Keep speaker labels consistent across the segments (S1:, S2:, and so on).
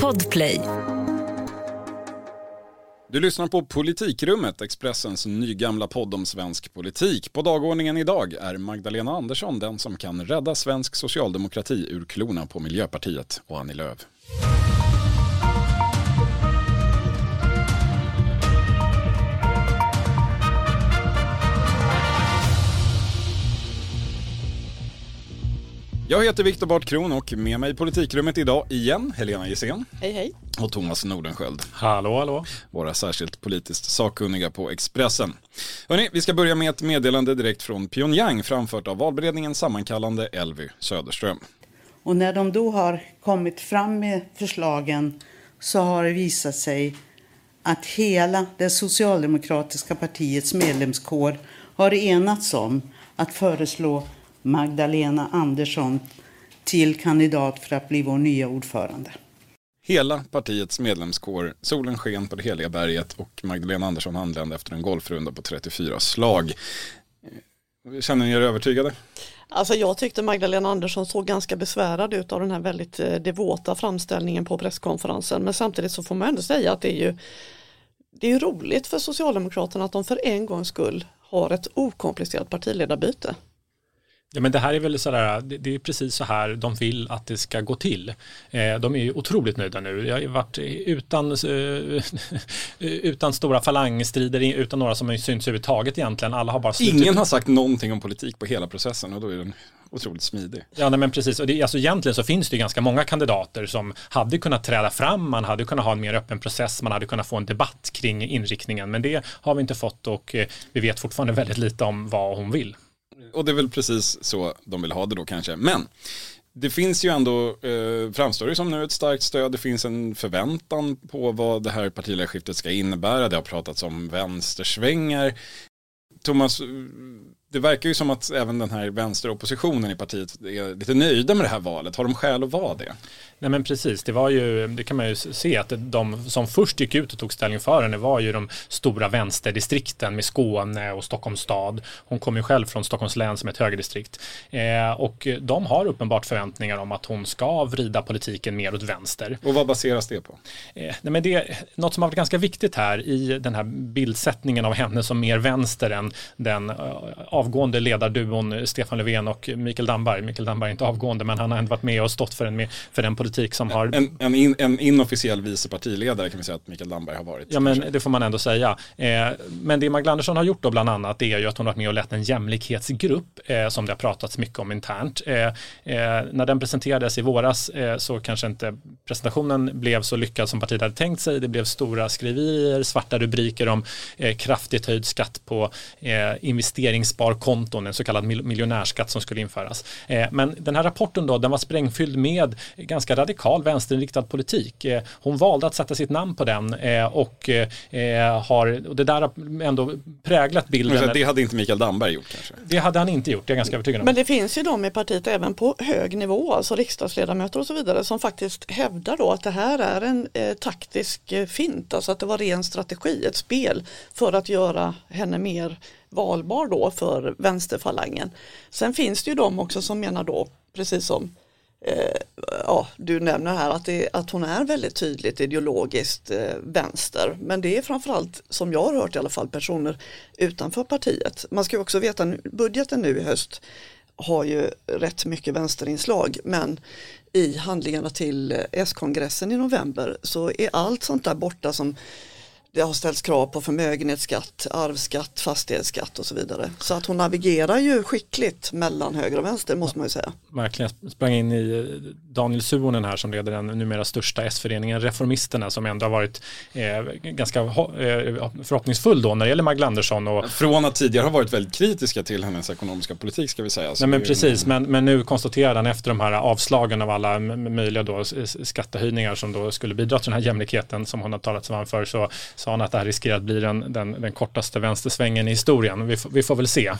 S1: Podplay.
S2: Du lyssnar på Politikrummet, Expressens nygamla podd om svensk politik. På dagordningen idag är Magdalena Andersson den som kan rädda svensk socialdemokrati ur klorna på Miljöpartiet och Annie Lööf. Jag heter Viktor Bart Kron och med mig i politikrummet idag igen Helena Gissén.
S3: Hej hej.
S2: Och Thomas Nordenskjöld.
S4: Hallå hallå.
S2: Våra särskilt politiskt sakkunniga på Expressen. Hörrni, vi ska börja med ett meddelande direkt från Pyongyang framfört av valberedningens sammankallande Elvy Söderström.
S5: Och när de då har kommit fram med förslagen så har det visat sig att hela det socialdemokratiska partiets medlemskår har enats om att föreslå Magdalena Andersson till kandidat för att bli vår nya ordförande.
S2: Hela partiets medlemskår, solen sken på det heliga berget och Magdalena Andersson anlände efter en golfrunda på 34 slag. Känner ni er övertygade?
S3: Alltså jag tyckte Magdalena Andersson såg ganska besvärad ut av den här väldigt eh, devota framställningen på presskonferensen. Men samtidigt så får man ändå säga att det är ju det är roligt för Socialdemokraterna att de för en gångs skull har ett okomplicerat partiledarbyte.
S4: Ja men det här är väl sådär, det är precis så här de vill att det ska gå till. Eh, de är ju otroligt nöjda nu. Jag har varit utan, eh, utan stora falangstrider, utan några som har synts överhuvudtaget egentligen. Alla har bara
S2: slutit. Ingen har sagt någonting om politik på hela processen och då är den otroligt smidig.
S4: Ja nej, men precis, och det, alltså, egentligen så finns det ganska många kandidater som hade kunnat träda fram, man hade kunnat ha en mer öppen process, man hade kunnat få en debatt kring inriktningen, men det har vi inte fått och eh, vi vet fortfarande väldigt lite om vad hon vill
S2: och det är väl precis så de vill ha det då kanske. Men det finns ju ändå, eh, framstår det som nu ett starkt stöd, det finns en förväntan på vad det här partiledarskiftet ska innebära, det har pratats om vänstersvängar. Thomas, det verkar ju som att även den här vänsteroppositionen i partiet är lite nöjda med det här valet. Har de skäl att vara det?
S4: Nej men precis, det var ju, det kan man ju se att de som först gick ut och tog ställning för henne var ju de stora vänsterdistrikten med Skåne och Stockholms stad. Hon kommer ju själv från Stockholms län som ett högerdistrikt. Eh, och de har uppenbart förväntningar om att hon ska vrida politiken mer åt vänster.
S2: Och vad baseras det på?
S4: Eh, nej men det, något som har varit ganska viktigt här i den här bildsättningen av henne som mer vänster än den uh, avgående ledarduon Stefan Löfven och Mikael Damberg. Mikael Damberg är inte avgående men han har ändå varit med och stått för, en, för den politik som har...
S2: En, en, in, en inofficiell vice partiledare kan vi säga att Mikael Damberg har varit.
S4: Ja men det får man ändå säga. Eh, men det Magdalena Andersson har gjort då bland annat det är ju att hon har varit med och lett en jämlikhetsgrupp eh, som det har pratats mycket om internt. Eh, eh när den presenterades i våras eh, så kanske inte presentationen blev så lyckad som partiet hade tänkt sig. Det blev stora skriverier, svarta rubriker om eh, kraftigt höjd skatt på investeringsbar sparkonton, en så kallad miljonärskatt som skulle införas. Eh, men den här rapporten då, den var sprängfylld med ganska radikal vänsterinriktad politik. Eh, hon valde att sätta sitt namn på den eh, och har, och det där har ändå präglat bilden.
S2: Det hade inte Mikael Damberg gjort kanske?
S4: Det hade han inte gjort, det är jag ganska övertygad om.
S3: Men det finns ju de i partiet även på hög nivå, alltså riksdagsledamöter och så vidare, som faktiskt hävdar då att det här är en eh, taktisk fint, alltså att det var ren strategi, ett spel för att göra henne mer valbar då för vänsterfalangen. Sen finns det ju de också som menar då, precis som eh, ja, du nämner här, att, det, att hon är väldigt tydligt ideologiskt eh, vänster. Men det är framförallt, som jag har hört i alla fall, personer utanför partiet. Man ska också veta, budgeten nu i höst har ju rätt mycket vänsterinslag men i handlingarna till eh, S-kongressen i november så är allt sånt där borta som det har ställts krav på förmögenhetsskatt, arvsskatt, fastighetsskatt och så vidare. Så att hon navigerar ju skickligt mellan höger och vänster måste man ju säga.
S4: Verkligen, sprang in i Daniel Suhonen här som leder den numera största S-föreningen Reformisterna som ändå har varit eh, ganska eh, förhoppningsfull då när det gäller Magdalena Andersson. Och,
S2: Från att tidigare ha varit väldigt kritiska till hennes ekonomiska politik ska vi säga.
S4: Nej men precis, men, men nu konstaterar han efter de här avslagen av alla möjliga då skattehöjningar som då skulle bidra till den här jämlikheten som hon har talat sig varm för så sa han att det här riskerar att bli den, den, den kortaste vänstersvängen i historien. Vi, vi får väl se.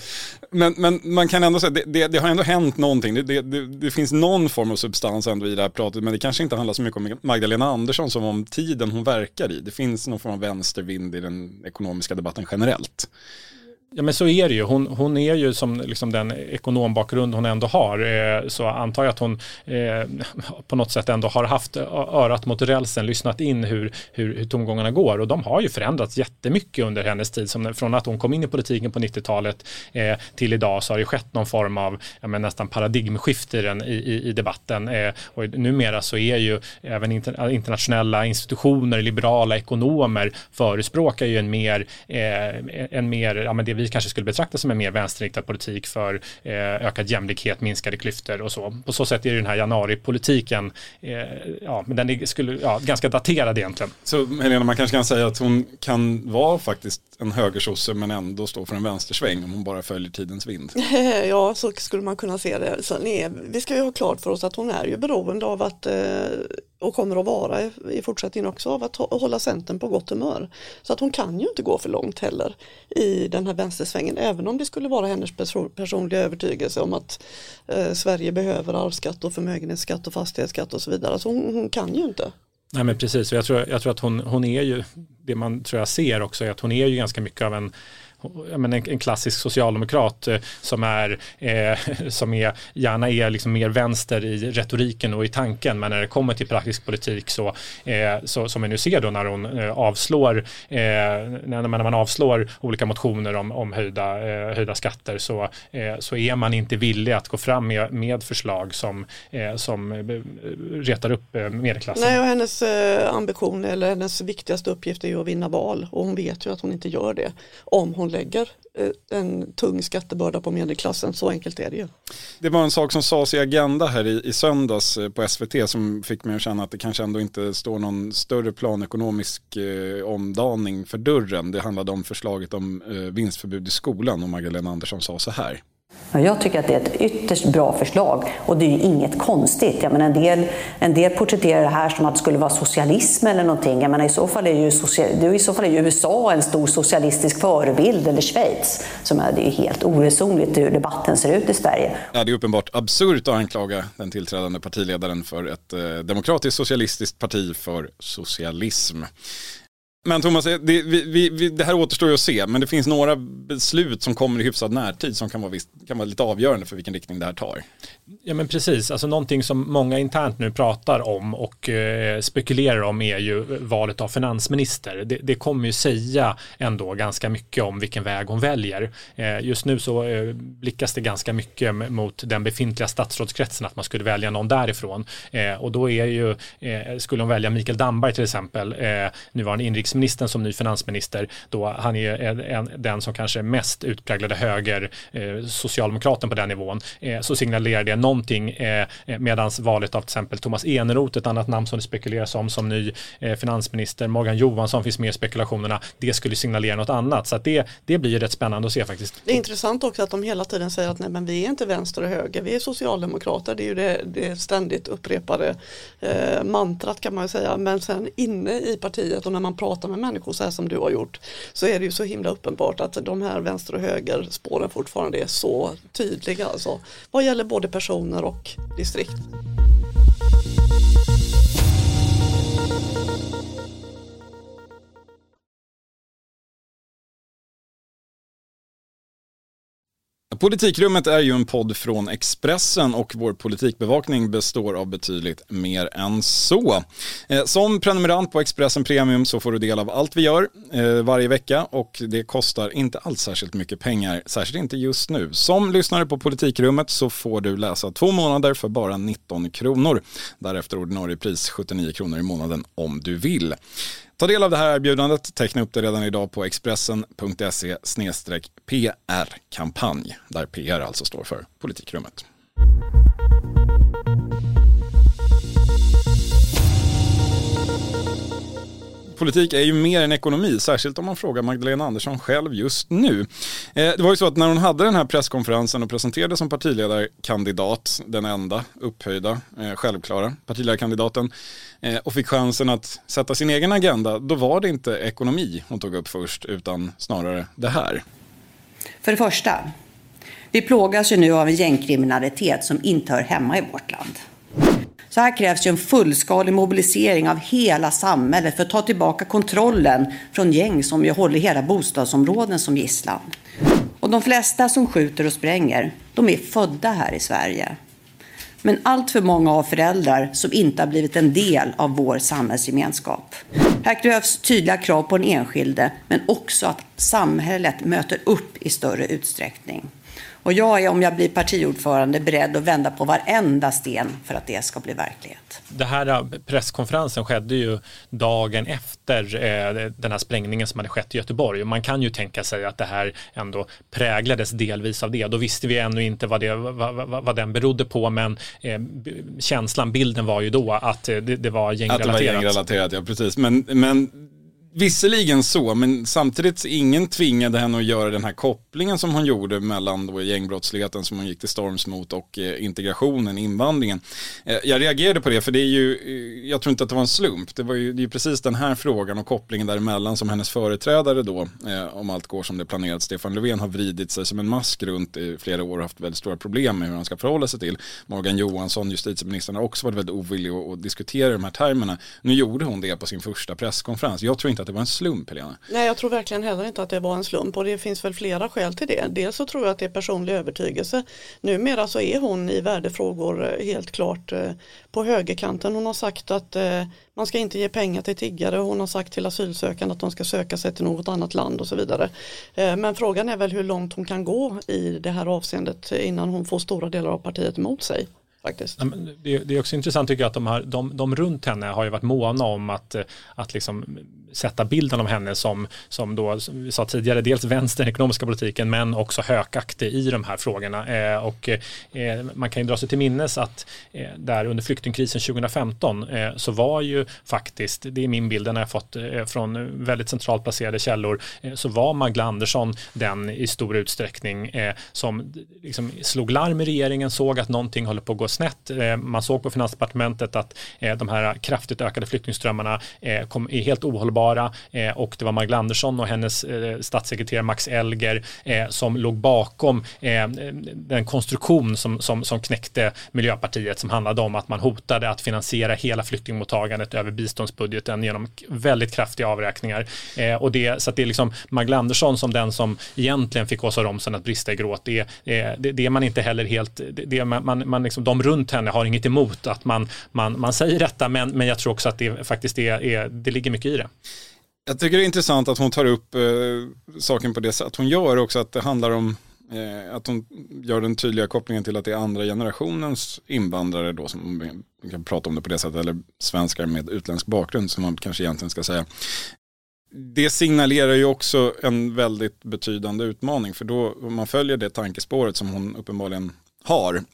S2: Men, men man kan ändå säga, det, det, det har ändå hänt någonting. Det, det, det, finns någon form av substans ändå i det här pratet, men det kanske inte handlar så mycket om Magdalena Andersson som om tiden hon verkar i. Det finns någon form av vänstervind i den ekonomiska debatten generellt.
S4: Ja men så är det ju. Hon, hon är ju som liksom den ekonombakgrund hon ändå har. Eh, så antar jag att hon eh, på något sätt ändå har haft örat mot rälsen, lyssnat in hur, hur, hur tongångarna går. Och de har ju förändrats jättemycket under hennes tid. Som, från att hon kom in i politiken på 90-talet eh, till idag så har det skett någon form av ja, men nästan paradigmskifte i, den, i, i, i debatten. Eh, och numera så är ju även inter, internationella institutioner, liberala ekonomer förespråkar ju en mer, eh, en mer ja, men det vi kanske skulle betrakta som en mer vänsterinriktad politik för eh, ökad jämlikhet, minskade klyftor och så. På så sätt är den här januaripolitiken, eh, ja, men den är skulle, ja, ganska daterad egentligen.
S2: Så Helena, man kanske kan säga att hon kan vara faktiskt en högersosse men ändå stå för en vänstersväng om hon bara följer tidens vind.
S3: Ja, så skulle man kunna se det. Så, nej, vi ska ju ha klart för oss att hon är ju beroende av att eh, och kommer att vara i fortsättningen också av att hålla Centern på gott humör. Så att hon kan ju inte gå för långt heller i den här vänstersvängen även om det skulle vara hennes personliga övertygelse om att eh, Sverige behöver arvsskatt och förmögenhetsskatt och fastighetsskatt och så vidare. Så hon, hon kan ju inte.
S4: Nej men precis, jag tror, jag tror att hon, hon är ju, det man tror jag ser också är att hon är ju ganska mycket av en men en, en klassisk socialdemokrat eh, som är, eh, som är gärna är liksom mer vänster i retoriken och i tanken men när det kommer till praktisk politik så, eh, så som vi nu ser då när hon eh, avslår eh, när, när man avslår olika motioner om, om höjda, eh, höjda skatter så, eh, så är man inte villig att gå fram med, med förslag som, eh, som retar upp medelklassen.
S3: Nej och hennes ambition eller hennes viktigaste uppgift är ju att vinna val och hon vet ju att hon inte gör det om hon lägger eh, en tung skattebörda på medelklassen. Så enkelt är det ju.
S2: Det var en sak som sades i Agenda här i, i söndags eh, på SVT som fick mig att känna att det kanske ändå inte står någon större planekonomisk eh, omdaning för dörren. Det handlade om förslaget om eh, vinstförbud i skolan och Magdalena Andersson sa så här.
S1: Jag tycker att det är ett ytterst bra förslag och det är ju inget konstigt. Jag menar, en, del, en del porträtterar det här som att det skulle vara socialism eller någonting. Jag menar, i, så fall är ju social, i så fall är ju USA en stor socialistisk förebild, eller Schweiz. Som är, det är helt oresonligt hur debatten ser ut i Sverige.
S2: Ja, det är uppenbart absurt att anklaga den tillträdande partiledaren för ett eh, demokratiskt socialistiskt parti för socialism. Men Thomas, det, vi, vi, det, här återstår ju att se, men det finns några beslut som kommer i hyfsad närtid som kan vara, visst, kan vara lite avgörande för vilken riktning det här tar.
S4: Ja men precis, alltså någonting som många internt nu pratar om och eh, spekulerar om är ju valet av finansminister. Det, det, kommer ju säga ändå ganska mycket om vilken väg hon väljer. Eh, just nu så eh, blickas det ganska mycket mot den befintliga statsrådskretsen att man skulle välja någon därifrån. Eh, och då är ju, eh, skulle hon välja Mikael Damberg till exempel, eh, nuvarande inrikesministern som ny finansminister, då han är en, en, den som kanske är mest utpräglade höger eh, socialdemokraten på den nivån, eh, så signalerar det någonting eh, medan valet av till exempel Thomas Eneroth, ett annat namn som det spekuleras om som ny eh, finansminister, Morgan Johansson finns med i spekulationerna, det skulle signalera något annat. Så att det, det blir ju rätt spännande att se faktiskt.
S3: Det är intressant också att de hela tiden säger att nej men vi är inte vänster och höger, vi är socialdemokrater, det är ju det, det ständigt upprepade eh, mantrat kan man ju säga, men sen inne i partiet och när man pratar med människor så här som du har gjort så är det ju så himla uppenbart att de här vänster och höger spåren fortfarande är så tydliga alltså. Vad gäller både personer och distrikt.
S2: Politikrummet är ju en podd från Expressen och vår politikbevakning består av betydligt mer än så. Eh, som prenumerant på Expressen Premium så får du del av allt vi gör eh, varje vecka och det kostar inte alls särskilt mycket pengar, särskilt inte just nu. Som lyssnare på Politikrummet så får du läsa två månader för bara 19 kronor. Därefter ordinarie pris 79 kronor i månaden om du vill. Ta del av det här erbjudandet, teckna upp det redan idag på expressen.se PR-kampanj, där PR alltså står för politikrummet. Politik är ju mer än ekonomi, särskilt om man frågar Magdalena Andersson själv just nu. Eh, det var ju så att när hon hade den här presskonferensen och presenterade som partiledarkandidat, den enda upphöjda, eh, självklara partiledarkandidaten, eh, och fick chansen att sätta sin egen agenda, då var det inte ekonomi hon tog upp först, utan snarare det här.
S1: För det första, vi plågas ju nu av en gängkriminalitet som inte hör hemma i vårt land. Så här krävs ju en fullskalig mobilisering av hela samhället för att ta tillbaka kontrollen från gäng som ju håller hela bostadsområden som gisslan. Och de flesta som skjuter och spränger, de är födda här i Sverige. Men allt för många har föräldrar som inte har blivit en del av vår samhällsgemenskap. Här krävs tydliga krav på den enskilde, men också att samhället möter upp i större utsträckning. Och jag är, om jag blir partiordförande, beredd att vända på varenda sten för att det ska bli verklighet.
S4: Det här äh, presskonferensen skedde ju dagen efter eh, den här sprängningen som hade skett i Göteborg. Och man kan ju tänka sig att det här ändå präglades delvis av det. Då visste vi ännu inte vad, det, vad, vad, vad den berodde på, men eh, känslan, bilden var ju då att det, det var gängrelaterat.
S2: Att det var gängrelaterat, ja precis. Men, men Visserligen så, men samtidigt ingen tvingade henne att göra den här kopplingen som hon gjorde mellan då gängbrottsligheten som hon gick till storms mot och eh, integrationen, invandringen. Eh, jag reagerade på det för det är ju, eh, jag tror inte att det var en slump. Det var ju det är precis den här frågan och kopplingen däremellan som hennes företrädare då, om allt går som det är planerat, Stefan Löfven har vridit sig som en mask runt i flera år och haft väldigt stora problem med hur han ska förhålla sig till. Morgan Johansson, justitieministern, har också varit väldigt ovillig att diskutera de här termerna. Nu gjorde hon det på sin första presskonferens. Jag tror inte att det var en slump Helena?
S3: Nej jag tror verkligen heller inte att det var en slump och det finns väl flera skäl till det. Dels så tror jag att det är personlig övertygelse. Numera så är hon i värdefrågor eh, helt klart eh, på högerkanten. Hon har sagt att eh, man ska inte ge pengar till tiggare. Hon har sagt till asylsökande att de ska söka sig till något annat land och så vidare. Men frågan är väl hur långt hon kan gå i det här avseendet innan hon får stora delar av partiet emot sig faktiskt.
S4: Det, det, är också intressant tycker jag att de, här, de, de runt henne har ju varit måna om att, att liksom sätta bilden av henne som, som då, som vi sa tidigare, dels vänster i ekonomiska politiken men också hökaktig i de här frågorna. Eh, och eh, man kan ju dra sig till minnes att eh, där under flyktingkrisen 2015 eh, så var ju faktiskt, det är min bild, den har jag fått eh, från väldigt centralt placerade källor, eh, så var Magla Andersson den i stor utsträckning eh, som liksom slog larm i regeringen, såg att någonting håller på att gå snett. Eh, man såg på Finansdepartementet att eh, de här kraftigt ökade flyktingströmmarna kom, är helt ohållbara hållbara eh, och det var Magdalena Andersson och hennes eh, statssekreterare Max Elger eh, som låg bakom eh, den konstruktion som, som, som knäckte Miljöpartiet som handlade om att man hotade att finansiera hela flyktingmottagandet över biståndsbudgeten genom väldigt kraftiga avräkningar. Eh, och det, så att det är liksom Magdalena Andersson som den som egentligen fick Åsa Romson att brista i gråt. Det, eh, det, det är man inte heller helt, det, man, man liksom, de runt henne har inget emot att man, man, man säger detta men, men jag tror också att det faktiskt är, är det ligger mycket i det.
S2: Jag tycker det är intressant att hon tar upp eh, saken på det sätt hon gör också, att det handlar om eh, att hon gör den tydliga kopplingen till att det är andra generationens invandrare då som man kan prata om det på det sättet, eller svenskar med utländsk bakgrund som man kanske egentligen ska säga. Det signalerar ju också en väldigt betydande utmaning för då om man följer det tankespåret som hon uppenbarligen har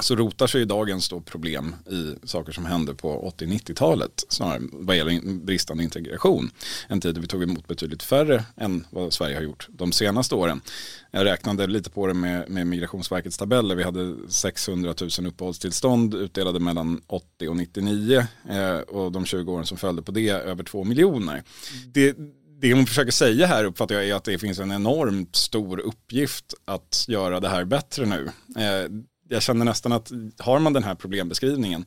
S2: så rotar sig dagens då problem i saker som hände på 80-90-talet snarare vad gäller bristande integration. En tid då vi tog emot betydligt färre än vad Sverige har gjort de senaste åren. Jag räknade lite på det med, med Migrationsverkets tabeller. Vi hade 600 000 uppehållstillstånd utdelade mellan 80 och 99 eh, och de 20 åren som följde på det över 2 miljoner. Det, det hon försöker säga här uppfattar jag är att det finns en enormt stor uppgift att göra det här bättre nu. Eh, jag känner nästan att har man den här problembeskrivningen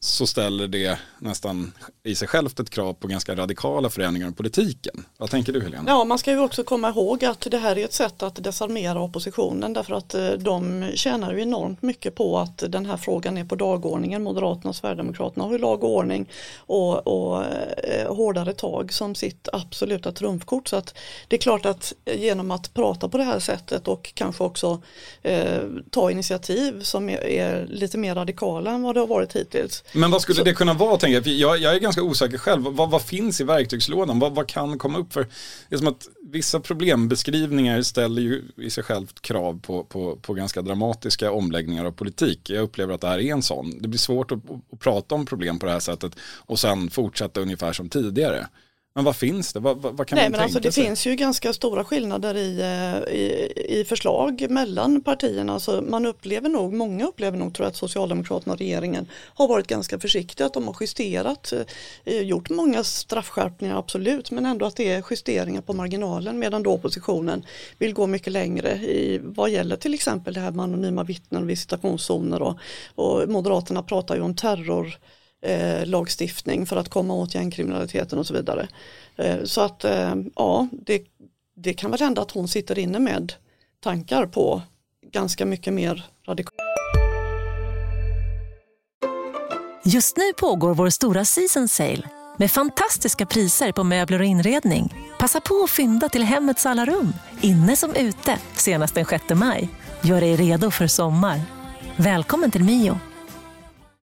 S2: så ställer det nästan i sig självt ett krav på ganska radikala förändringar i politiken. Vad tänker du Helena?
S3: Ja, man ska ju också komma ihåg att det här är ett sätt att desarmera oppositionen därför att eh, de tjänar ju enormt mycket på att den här frågan är på dagordningen. Moderaterna och Sverigedemokraterna har ju lag och ordning och, och eh, hårdare tag som sitt absoluta trumfkort. Så att det är klart att genom att prata på det här sättet och kanske också eh, ta initiativ som är, är lite mer radikala än vad det har varit hittills
S2: men vad skulle så. det kunna vara tänker jag? jag? Är ganska osäker själv. Vad, vad finns i verktygslådan? Vad, vad, kan komma upp för? Det är som att vissa problembeskrivningar ställer ju i sig självt krav på, på, på ganska dramatiska omläggningar av politik. Jag upplever att det här är en sån. Det blir svårt att, att prata om problem på det här sättet och sen fortsätta ungefär som tidigare. Men vad finns det? Vad, vad kan
S3: Nej,
S2: man
S3: men alltså Det sig? finns ju ganska stora skillnader i, eh, i, i förslag mellan partierna. Alltså man upplever nog, många upplever nog tror jag att Socialdemokraterna och regeringen har varit ganska försiktiga. Att de har justerat, eh, gjort många straffskärpningar absolut men ändå att det är justeringar på marginalen medan då oppositionen vill gå mycket längre i vad gäller till exempel det här med anonyma vittnen och visitationszoner och, och Moderaterna pratar ju om terror eh, lagstiftning för att komma åt gängkriminaliteten och så vidare. Eh, så att eh, ja, det, det kan väl hända att hon sitter inne med tankar på ganska mycket mer radikalt.
S6: Just nu pågår vår stora season sale med fantastiska priser på möbler och inredning. Passa på att fynda till hemmets alla rum, inne som ute, senast den 6 maj. Gör dig redo för sommar. Välkommen till Mio.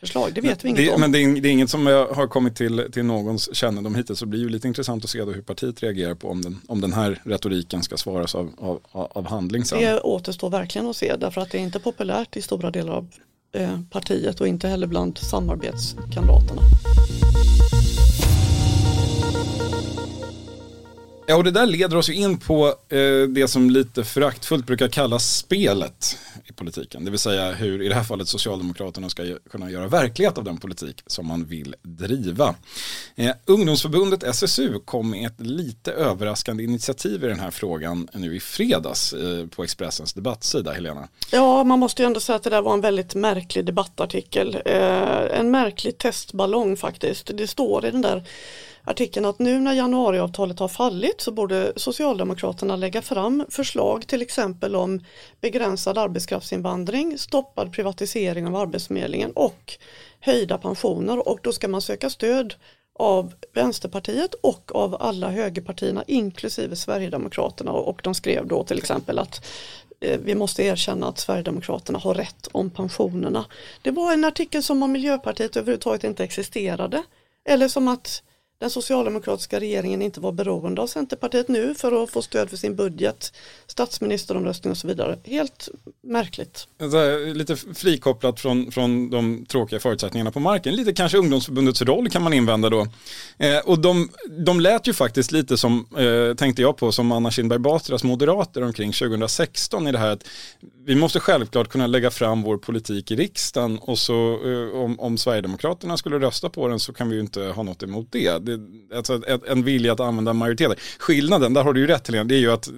S3: förslag, det vet vi inget
S2: det,
S3: om.
S2: Men det är, det är, inget som har kommit till, till någons kännedom hittills. Så det blir ju lite intressant att se hur partiet reagerar på om den, om den här retoriken ska svaras av, av, av handling sen.
S3: Det återstår verkligen att se därför att det är inte populärt i stora delar av eh, partiet och inte heller bland samarbetskamraterna.
S2: Ja, och det där leder oss ju in på eh, det som lite föraktfullt brukar kallas spelet i politiken. Det vill säga hur i det här fallet Socialdemokraterna ska kunna göra verklighet av den politik som man vill driva. Eh, ungdomsförbundet SSU kom med ett lite överraskande initiativ i den här frågan nu i fredags eh, på Expressens debattsida, Helena.
S3: Ja, man måste ju ändå säga att det där var en väldigt märklig debattartikel. Eh, en märklig testballong faktiskt. Det står i den där artikeln att nu när januariavtalet har fallit så borde Socialdemokraterna lägga fram förslag till exempel om begränsad arbetskraftsinvandring, stoppad privatisering av Arbetsförmedlingen och höjda pensioner och då ska man söka stöd av Vänsterpartiet och av alla högerpartierna inklusive Sverigedemokraterna och de skrev då till exempel att eh, vi måste erkänna att Sverigedemokraterna har rätt om pensionerna. Det var en artikel som om Miljöpartiet överhuvudtaget inte existerade. Eller som att den socialdemokratiska regeringen inte var beroende av Centerpartiet nu för att få stöd för sin budget, statsministeromröstning och så vidare. Helt märkligt.
S2: lite frikopplat från, från de tråkiga förutsättningarna på marken. Lite kanske ungdomsförbundets roll kan man invända då. Eh, och de, de lät ju faktiskt lite som, eh, tänkte jag på, som Anna Kinberg Batras moderater omkring 2016 i det här att vi måste självklart kunna lägga fram vår politik i riksdagen och så eh, om, om Sverigedemokraterna skulle rösta på den så kan vi ju inte ha något emot det det, alltså en vilja att använda majoriteter. Skillnaden, där har du ju rätt Helena, det är ju att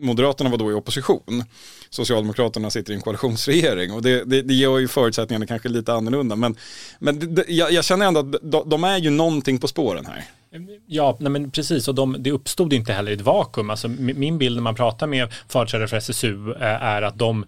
S2: Moderaterna var då i opposition. Socialdemokraterna sitter i en koalitionsregering och det, det, det gör ju förutsättningarna kanske lite annorlunda. Men, men det, jag, jag, känner ändå att de, de, är ju någonting på spåren här.
S4: Ja, nej men precis och de, det uppstod inte heller i ett vakuum. Alltså, min bild när man pratar med företrädare för SSU eh, är att de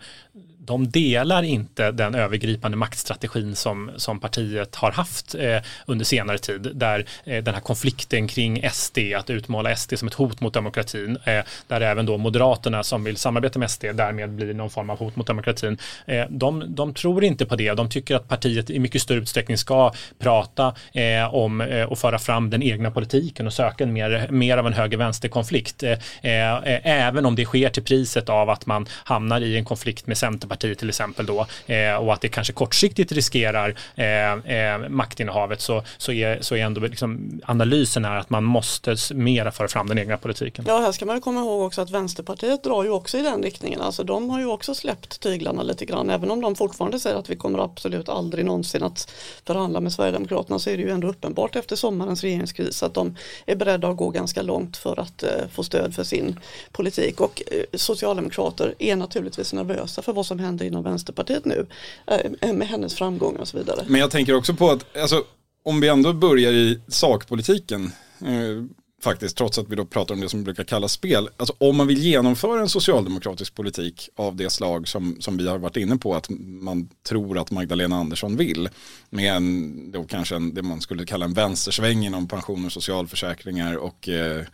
S4: de delar inte den övergripande maktstrategin som, som partiet har haft eh, under senare tid, där eh, den här konflikten kring SD, att utmåla SD som ett hot mot demokratin, eh, där även då Moderaterna som vill samarbeta med SD därmed blir någon form av hot mot demokratin. Eh, de, de tror inte på det, de tycker att partiet i mycket större utsträckning ska prata eh, om eh, och föra fram den egna politiken och söka en mer, mer av en höger-vänster-konflikt, eh, eh, även om det sker till priset av att man hamnar i en konflikt med Centerpartiet Centerpartiet till exempel då eh, och att det kanske kortsiktigt riskerar eh, eh, maktinnehavet så, så, är, så är ändå liksom analysen är att man måste mera föra fram den egna politiken.
S3: Ja, här ska man komma ihåg också att Vänsterpartiet drar ju också i den riktningen. Alltså de har ju också släppt tyglarna lite grann. Även om de fortfarande säger att vi kommer absolut aldrig någonsin att förhandla med Sverigedemokraterna så är det ju ändå uppenbart efter sommarens regeringskris att de är beredda att gå ganska långt för att eh, få stöd för sin politik. Och eh, socialdemokrater är naturligtvis nervösa för vad som händer inom Vänsterpartiet nu eh, eh, med hennes framgångar och så vidare.
S2: Men jag tänker också på att alltså, om vi ändå börjar i sakpolitiken eh, faktiskt, trots att vi då pratar om det som brukar kallas spel. Alltså om man vill genomföra en socialdemokratisk politik av det slag som, som vi har varit inne på att man tror att Magdalena Andersson vill, med en, då kanske en, det man skulle kalla en vänstersväng inom pensioner, socialförsäkringar och eh,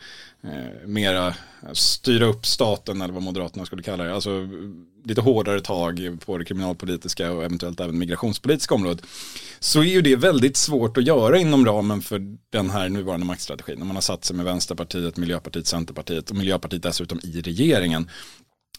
S2: eh, mera styra upp staten eller vad Moderaterna skulle kalla det. Alltså lite hårdare tag på det kriminalpolitiska och eventuellt även migrationspolitiska området. Så är ju det väldigt svårt att göra inom ramen för den här nuvarande maktstrategin. När man har satt sig med Vänsterpartiet, Miljöpartiet, Centerpartiet och Miljöpartiet dessutom i regeringen.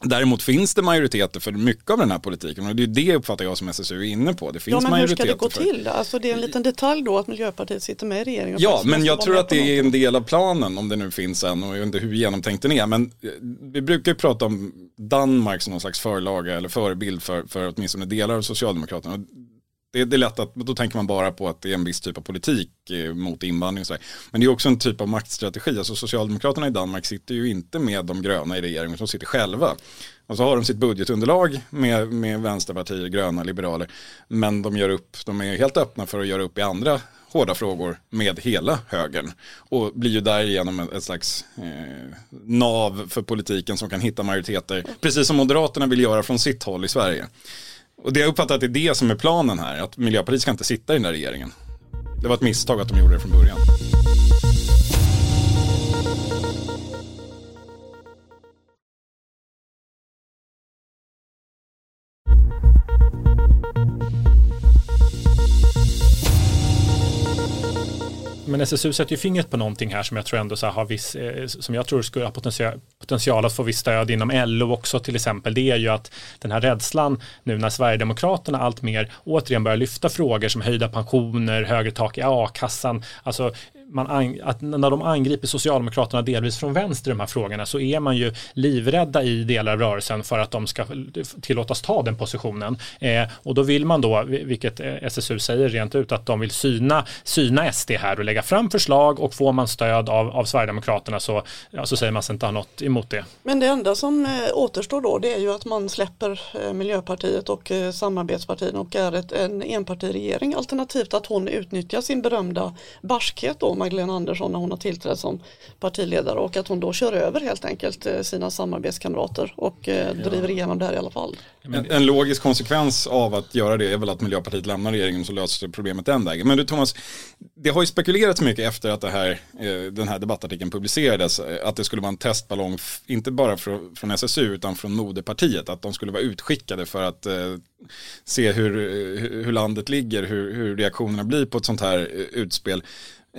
S2: Däremot finns det majoriteter för mycket av den här politiken och det är det uppfattar jag som SSU är inne på. Det finns
S3: ja, men
S2: majoriteter
S3: hur ska det gå till? Alltså det är en liten detalj då att Miljöpartiet sitter med i regeringen.
S2: Ja, men jag tror att det är en del av planen om det nu finns en och jag vet inte hur genomtänkt den är. Men eh, vi brukar ju prata om Danmark som någon slags förlaga eller förebild för, för åtminstone delar av Socialdemokraterna. Det, det är lätt att, då tänker man bara på att det är en viss typ av politik eh, mot invandring och så. Men det är också en typ av maktstrategi. Alltså Socialdemokraterna i Danmark sitter ju inte med de gröna i regeringen, de sitter själva. Och så har de sitt budgetunderlag med, med vänsterpartier, gröna, liberaler. Men de gör upp, de är helt öppna för att göra upp i andra hårda frågor med hela högern. Och blir ju därigenom ett slags eh, nav för politiken som kan hitta majoriteter. Precis som Moderaterna vill göra från sitt håll i Sverige. Och det jag uppfattar att det är det som är planen här, att Miljöpartiet ska inte sitta i den där regeringen. Det var ett misstag att de gjorde det från början.
S4: Men SSU sätter ju fingret på någonting här som jag tror ändå så har viss, eh, som jag tror skulle ha potential, potential att få viss stöd inom LO också till exempel. Det är ju att den här rädslan nu när Sverigedemokraterna allt mer återigen börjar lyfta frågor som höjda pensioner, högre tak i a-kassan, alltså man, att när de angriper Socialdemokraterna delvis från vänster i de här frågorna så är man ju livrädda i delar av rörelsen för att de ska tillåtas ta den positionen. Eh, och då vill man då, vilket eh, SSU säger rent ut, att de vill syna, syna SD här och lägga fram förslag och får man stöd av, av Sverigedemokraterna så, ja, så säger man sig inte ha något emot det.
S3: Men det enda som eh, återstår då det är ju att man släpper eh, Miljöpartiet och eh, samarbetspartierna och är ett, en enpartiregering alternativt att hon utnyttjar sin berömda barskhet då Magdalena Andersson när hon har tillträtt som partiledare och att hon då kör över helt enkelt eh, sina samarbetskamrater och eh, driver igenom det här i alla fall.
S2: En, en, logisk konsekvens av att göra det är väl att Miljöpartiet lämnar regeringen så löser problemet den vägen. Men du Thomas, det har ju spekulerats mycket efter att det här, eh, den här debattartikeln publicerades att det skulle vara en testballong, inte bara från, från SSU utan från moderpartiet, att de skulle vara utskickade för att se hur, hur landet ligger, hur, hur reaktionerna blir på ett sånt här utspel.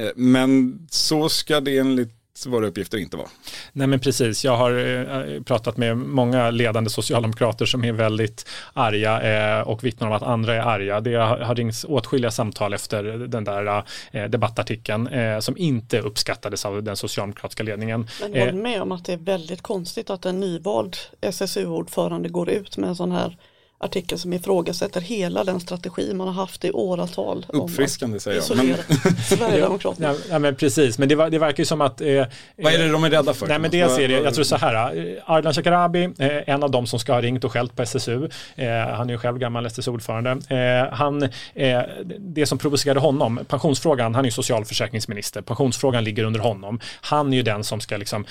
S2: Eh, men så ska det enligt våra uppgifter inte vara.
S4: Nej men precis, jag har eh, pratat med många ledande socialdemokrater som är väldigt arga eh, och vittnar om att andra är arga. Det har ringts åtskilliga samtal efter den där debattartikeln som inte uppskattades av den socialdemokratiska ledningen.
S3: Men håll med om att det är väldigt konstigt att en nyvald SSU-ordförande går ut med en sån här artikel som ifrågasätter hela den strategi man har haft i åratal.
S2: Uppfriskande säger jag. Men...
S3: Sverigedemokraterna.
S4: ja, men precis, men det, var, det verkar ju som att... Eh,
S2: Vad är det de är rädda för?
S4: Nej, men dels är det, jag tror så här, eh, Ardalan Shekarabi, eh, en av dem som ska ha ringt och skällt på SSU, eh, han är ju själv gammal SSU-ordförande, eh, han, eh, det som provocerade honom, pensionsfrågan, han är ju socialförsäkringsminister, pensionsfrågan ligger under honom, han är ju den som ska liksom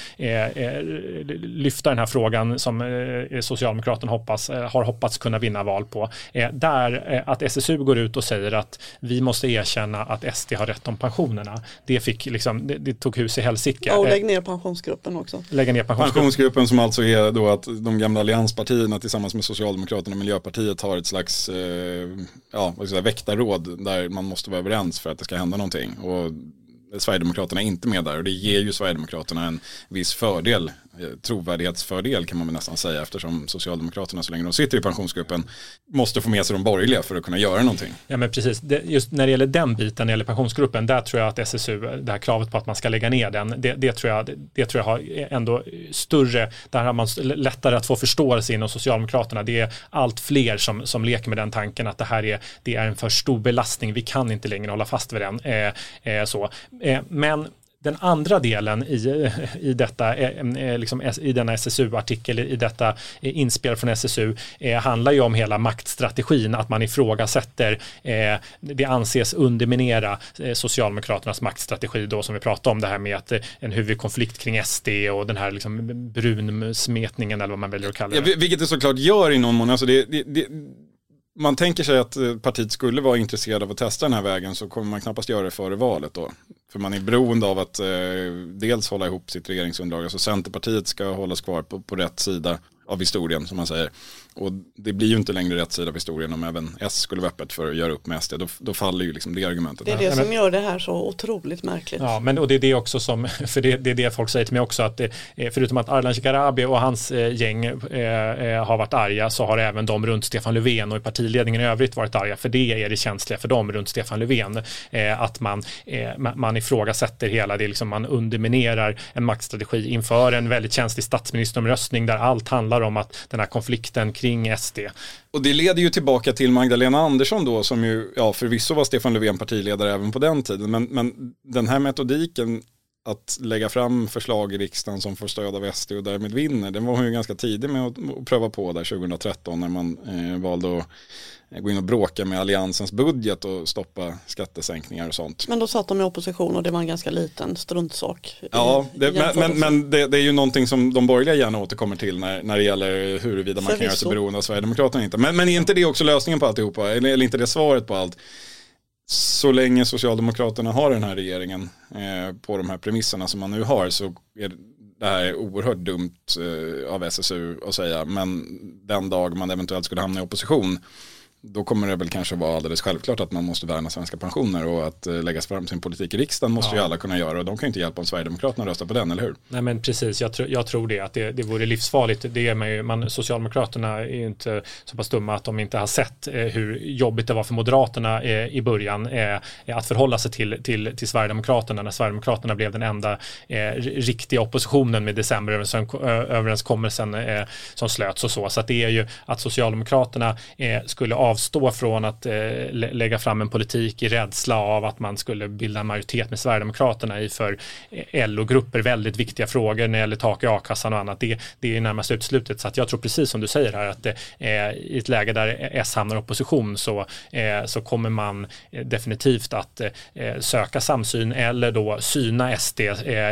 S4: lyfta den här frågan som Socialdemokraterna hoppas, har hoppats kunna vinna val på. Eh, där eh, att SSU går ut och säger att vi måste erkänna att SD har rätt om pensionerna. Det, fick liksom, det, det tog hus i helsike.
S3: och lägg ner pensionsgruppen också.
S2: Lägga ner pensionsgruppen. pensionsgruppen som alltså är då att de gamla allianspartierna tillsammans med Socialdemokraterna och Miljöpartiet har ett slags eh, ja, vad ska jag säga, väktarråd där man måste vara överens för att det ska hända någonting. Och Sverigedemokraterna är inte med där och det ger ju Sverigedemokraterna en viss fördel eh, trovärdighetsfördel kan man väl nästan säga eftersom Socialdemokraterna så länge de sitter i pensionsgruppen måste få med sig de borgerliga för att kunna göra någonting.
S4: Ja men precis, just när det gäller den biten, när det gäller pensionsgruppen, där tror jag att SSU, det här kravet på att man ska lägga ner den, det, det tror, jag, det, tror jag har ändå större, där har man lättare att få förståelse inom Socialdemokraterna. Det är allt fler som, som leker med den tanken att det här är, det är en för stor belastning, vi kan inte längre hålla fast vid den. Eh, eh, så. Eh, men den andra delen i, i, detta, eh, liksom, i denna SSU-artikel, i detta inspel från SSU, eh, handlar ju om hela maktstrategin, att man ifrågasätter, eh, det anses underminera eh, Socialdemokraternas maktstrategi då som vi pratade om, det här med att eh, en huvudkonflikt kring SD och den här liksom brunsmetningen eller vad man väljer att kalla det.
S2: Ja, vilket det såklart gör i någon mån, alltså det, det, det man tänker sig att eh, partiet skulle vara intresserad av att testa den här vägen så kommer man knappast göra det före valet då. För man är beroende av att eh, dels hålla ihop sitt regeringsunderlag, alltså Centerpartiet ska hållas kvar på, på rätt sida av historien som man säger. Och det blir ju inte längre rätt sida av historien om även S skulle vara öppet för att göra upp med SD. Då, då faller ju liksom det argumentet.
S3: Det är det som gör det här så otroligt märkligt.
S4: Ja, men och det är det också som, för det, det är det folk säger till mig också, att det, förutom att Ardalan Shekarabi och hans eh, gäng eh, eh, har varit arga så har även de runt Stefan Löfven och i partiledningen i övrigt varit arga. För det är det känsliga för dem runt Stefan Löfven. Eh, att man, eh, man ifrågasätter hela det, liksom man underminerar en maktstrategi inför en väldigt känslig statsministeromröstning där allt handlar handlar om att den här konflikten kring SD.
S2: Och det leder ju tillbaka till Magdalena Andersson då som ju, ja förvisso var Stefan Löfven partiledare även på den tiden, men, men den här metodiken att lägga fram förslag i riksdagen som får stöd av SD och därmed vinner. Den var hon ju ganska tidig med att, pröva på där 2013 när man eh, valde att gå in och bråka med alliansens budget och stoppa skattesänkningar och sånt.
S3: Men då satt de i opposition och det var en ganska liten struntsak.
S2: Ja, det, men, men, men det, det, är ju någonting som de borgerliga gärna återkommer till när, när det gäller huruvida man kan göra sig beroende av Sverigedemokraterna inte. Men, men är inte det också lösningen på alltihopa? Eller, eller inte det svaret på allt? Så länge Socialdemokraterna har den här regeringen eh, på de här premisserna som man nu har så är det här oerhört dumt eh, av SSU att säga. Men den dag man eventuellt skulle hamna i opposition då kommer det väl kanske vara alldeles självklart att man måste värna svenska pensioner och att eh, lägga fram sin politik i riksdagen måste ja. ju alla kunna göra och de kan ju inte hjälpa om Sverigedemokraterna röstar på den, eller hur?
S4: Nej men precis, jag, tr jag tror det, att det, det vore livsfarligt. Det är man ju, man, Socialdemokraterna är ju inte så pass dumma att de inte har sett eh, hur jobbigt det var för Moderaterna eh, i början eh, att förhålla sig till, till, till Sverigedemokraterna när Sverigedemokraterna blev den enda eh, riktiga oppositionen med decemberöverenskommelsen eh, som slöts och så. Så att det är ju att Socialdemokraterna skulle avstå från att eh, lägga fram en politik i rädsla av att man skulle bilda en majoritet med Sverigedemokraterna i för eh, LO-grupper väldigt viktiga frågor när det gäller tak i a-kassan och annat. Det, det är närmast utslutet. Så att jag tror precis som du säger här att eh, i ett läge där S hamnar i opposition så, eh, så kommer man eh, definitivt att eh, söka samsyn eller då syna SD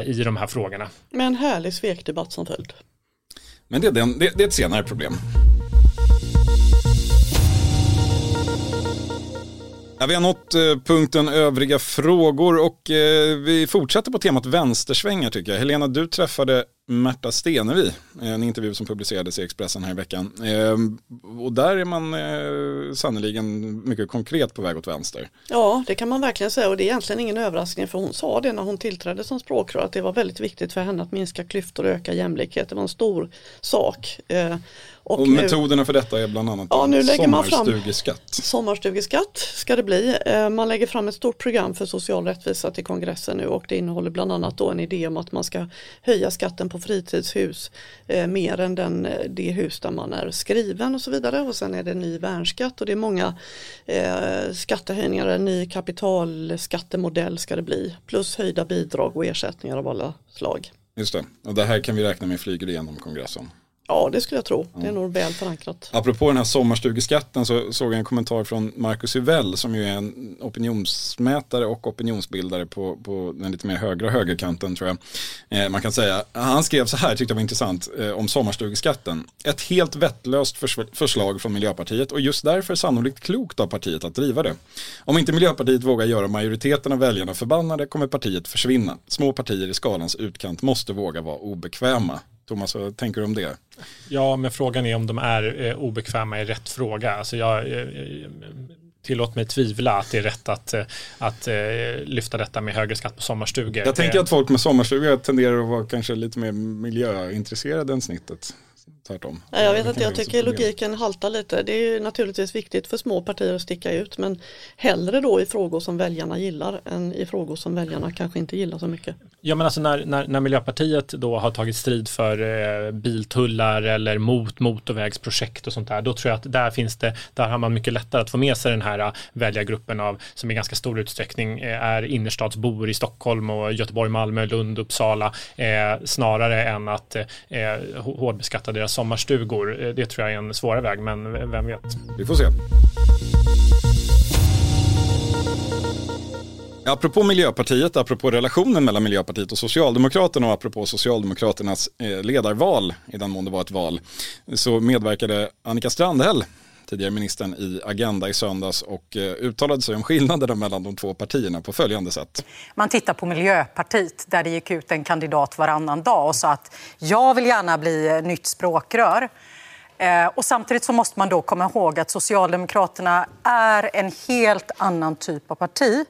S4: i de här frågorna.
S3: Med en härlig svekdebatt som följd.
S2: Men det är, den, det, det är ett senare problem. Ja, vi har nått eh, punkten övriga frågor och eh, vi fortsätter på temat vänstersvängar tycker jag. Helena, du träffade Märta Stenevi, en intervju som publicerades i Expressen här i veckan. Eh, och där är man eh, sannoliken mycket konkret på väg åt vänster.
S3: Ja, det kan man verkligen säga och det är egentligen ingen överraskning för hon sa det när hon tillträdde som språkrör att det var väldigt viktigt för henne att minska klyftor och öka jämlikhet. Det var en stor sak. Eh,
S2: och, och metoderna för detta är bland annat
S3: ja, nu lägger man fram
S2: sommarstugeskatt.
S3: Sommarstugeskatt ska det bli. Eh, man lägger fram ett stort program för social rättvisa till kongressen nu och det innehåller bland annat då en idé om att man ska höja skatten på fritidshus eh, mer än den, eh, det hus där man är skriven och så vidare. Och sen är det ny värnskatt och det är många eh, skattehöjningar, en ny kapitalskattemodell ska det bli. Plus höjda bidrag och ersättningar av alla slag.
S2: Just det, och det här kan vi räkna med flyger igenom kongressen.
S3: Ja, det skulle jag tro. Det är nog väl förankrat.
S2: Apropå den här sommarstugeskatten så såg jag en kommentar från Marcus Uvell som ju är en opinionsmätare och opinionsbildare på, på den lite mer högra högerkanten tror jag. Eh, man kan säga, han skrev så här, tyckte jag var intressant, eh, om sommarstugeskatten. Ett helt vettlöst förs förslag från Miljöpartiet och just därför sannolikt klokt av partiet att driva det. Om inte Miljöpartiet vågar göra majoriteten av väljarna förbannade kommer partiet försvinna. Små partier i skalans utkant måste våga vara obekväma. Thomas, vad tänker du om det?
S4: Ja, men frågan är om de är eh, obekväma i rätt fråga. Alltså jag, eh, tillåt mig tvivla att det är rätt att, eh, att eh, lyfta detta med högre skatt på sommarstugor.
S2: Jag tänker att folk med sommarstugor tenderar att vara kanske lite mer miljöintresserade än snittet tvärtom.
S3: Jag vet inte, jag tycker logiken haltar lite. Det är naturligtvis viktigt för små partier att sticka ut men hellre då i frågor som väljarna gillar än i frågor som väljarna kanske inte gillar så mycket.
S4: Ja men alltså när, när, när Miljöpartiet då har tagit strid för eh, biltullar eller mot motorvägsprojekt och sånt där, då tror jag att där finns det, där har man mycket lättare att få med sig den här eh, väljargruppen av, som i ganska stor utsträckning eh, är innerstadsbor i Stockholm och Göteborg, Malmö, Lund, Uppsala, eh, snarare än att eh, eh hårdbeskatta deras sommarstugor. Eh, det tror jag är en svårare väg, men vem vet.
S2: Vi får se. Apropå Miljöpartiet, apropå relationen mellan Miljöpartiet och Socialdemokraterna och apropå Socialdemokraternas eh, ledarval, i den mån det var ett val, så medverkade Annika Strandhäll tidigare ministern i Agenda i söndags och eh, uttalade sig om skillnaderna mellan de två partierna på följande sätt.
S7: Man tittar på Miljöpartiet där det gick ut en kandidat varannan dag och sa att jag vill gärna bli eh, nytt språkrör. Och samtidigt så måste man då komma ihåg att Socialdemokraterna är en helt annan typ av parti.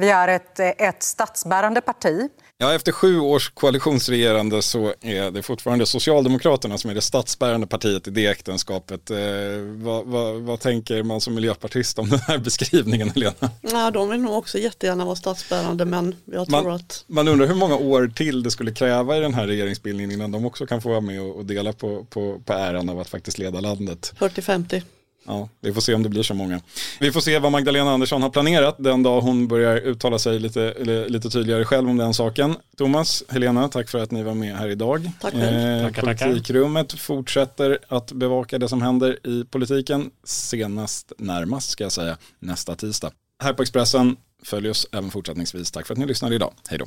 S7: Vi är ett, ett statsbärande parti.
S2: Ja, efter sju års koalitionsregerande så är det fortfarande Socialdemokraterna som är det statsbärande partiet i det äktenskapet. Eh, vad, vad, vad, tänker man som miljöpartist om den här beskrivningen, Helena?
S3: Ja, de vill nog också jättegärna vara statsbärande, men jag tror
S2: man,
S3: att...
S2: Man undrar hur många år till det skulle kräva i den här regeringsbildningen innan de också kan få vara med och, och dela på, på, på äran av att faktiskt leda landet.
S3: 40-50.
S2: Ja, vi får se om det blir så många. Vi får se vad Magdalena Andersson har planerat den dag hon börjar uttala sig lite, lite tydligare själv om den saken. Thomas, Helena, tack för att ni var med här idag.
S3: Tack själv.
S2: Eh, tackar, Politikrummet fortsätter att bevaka det som händer i politiken senast närmast ska jag säga nästa tisdag. Här på Expressen, följ oss även fortsättningsvis. Tack för att ni lyssnade idag. Hej då.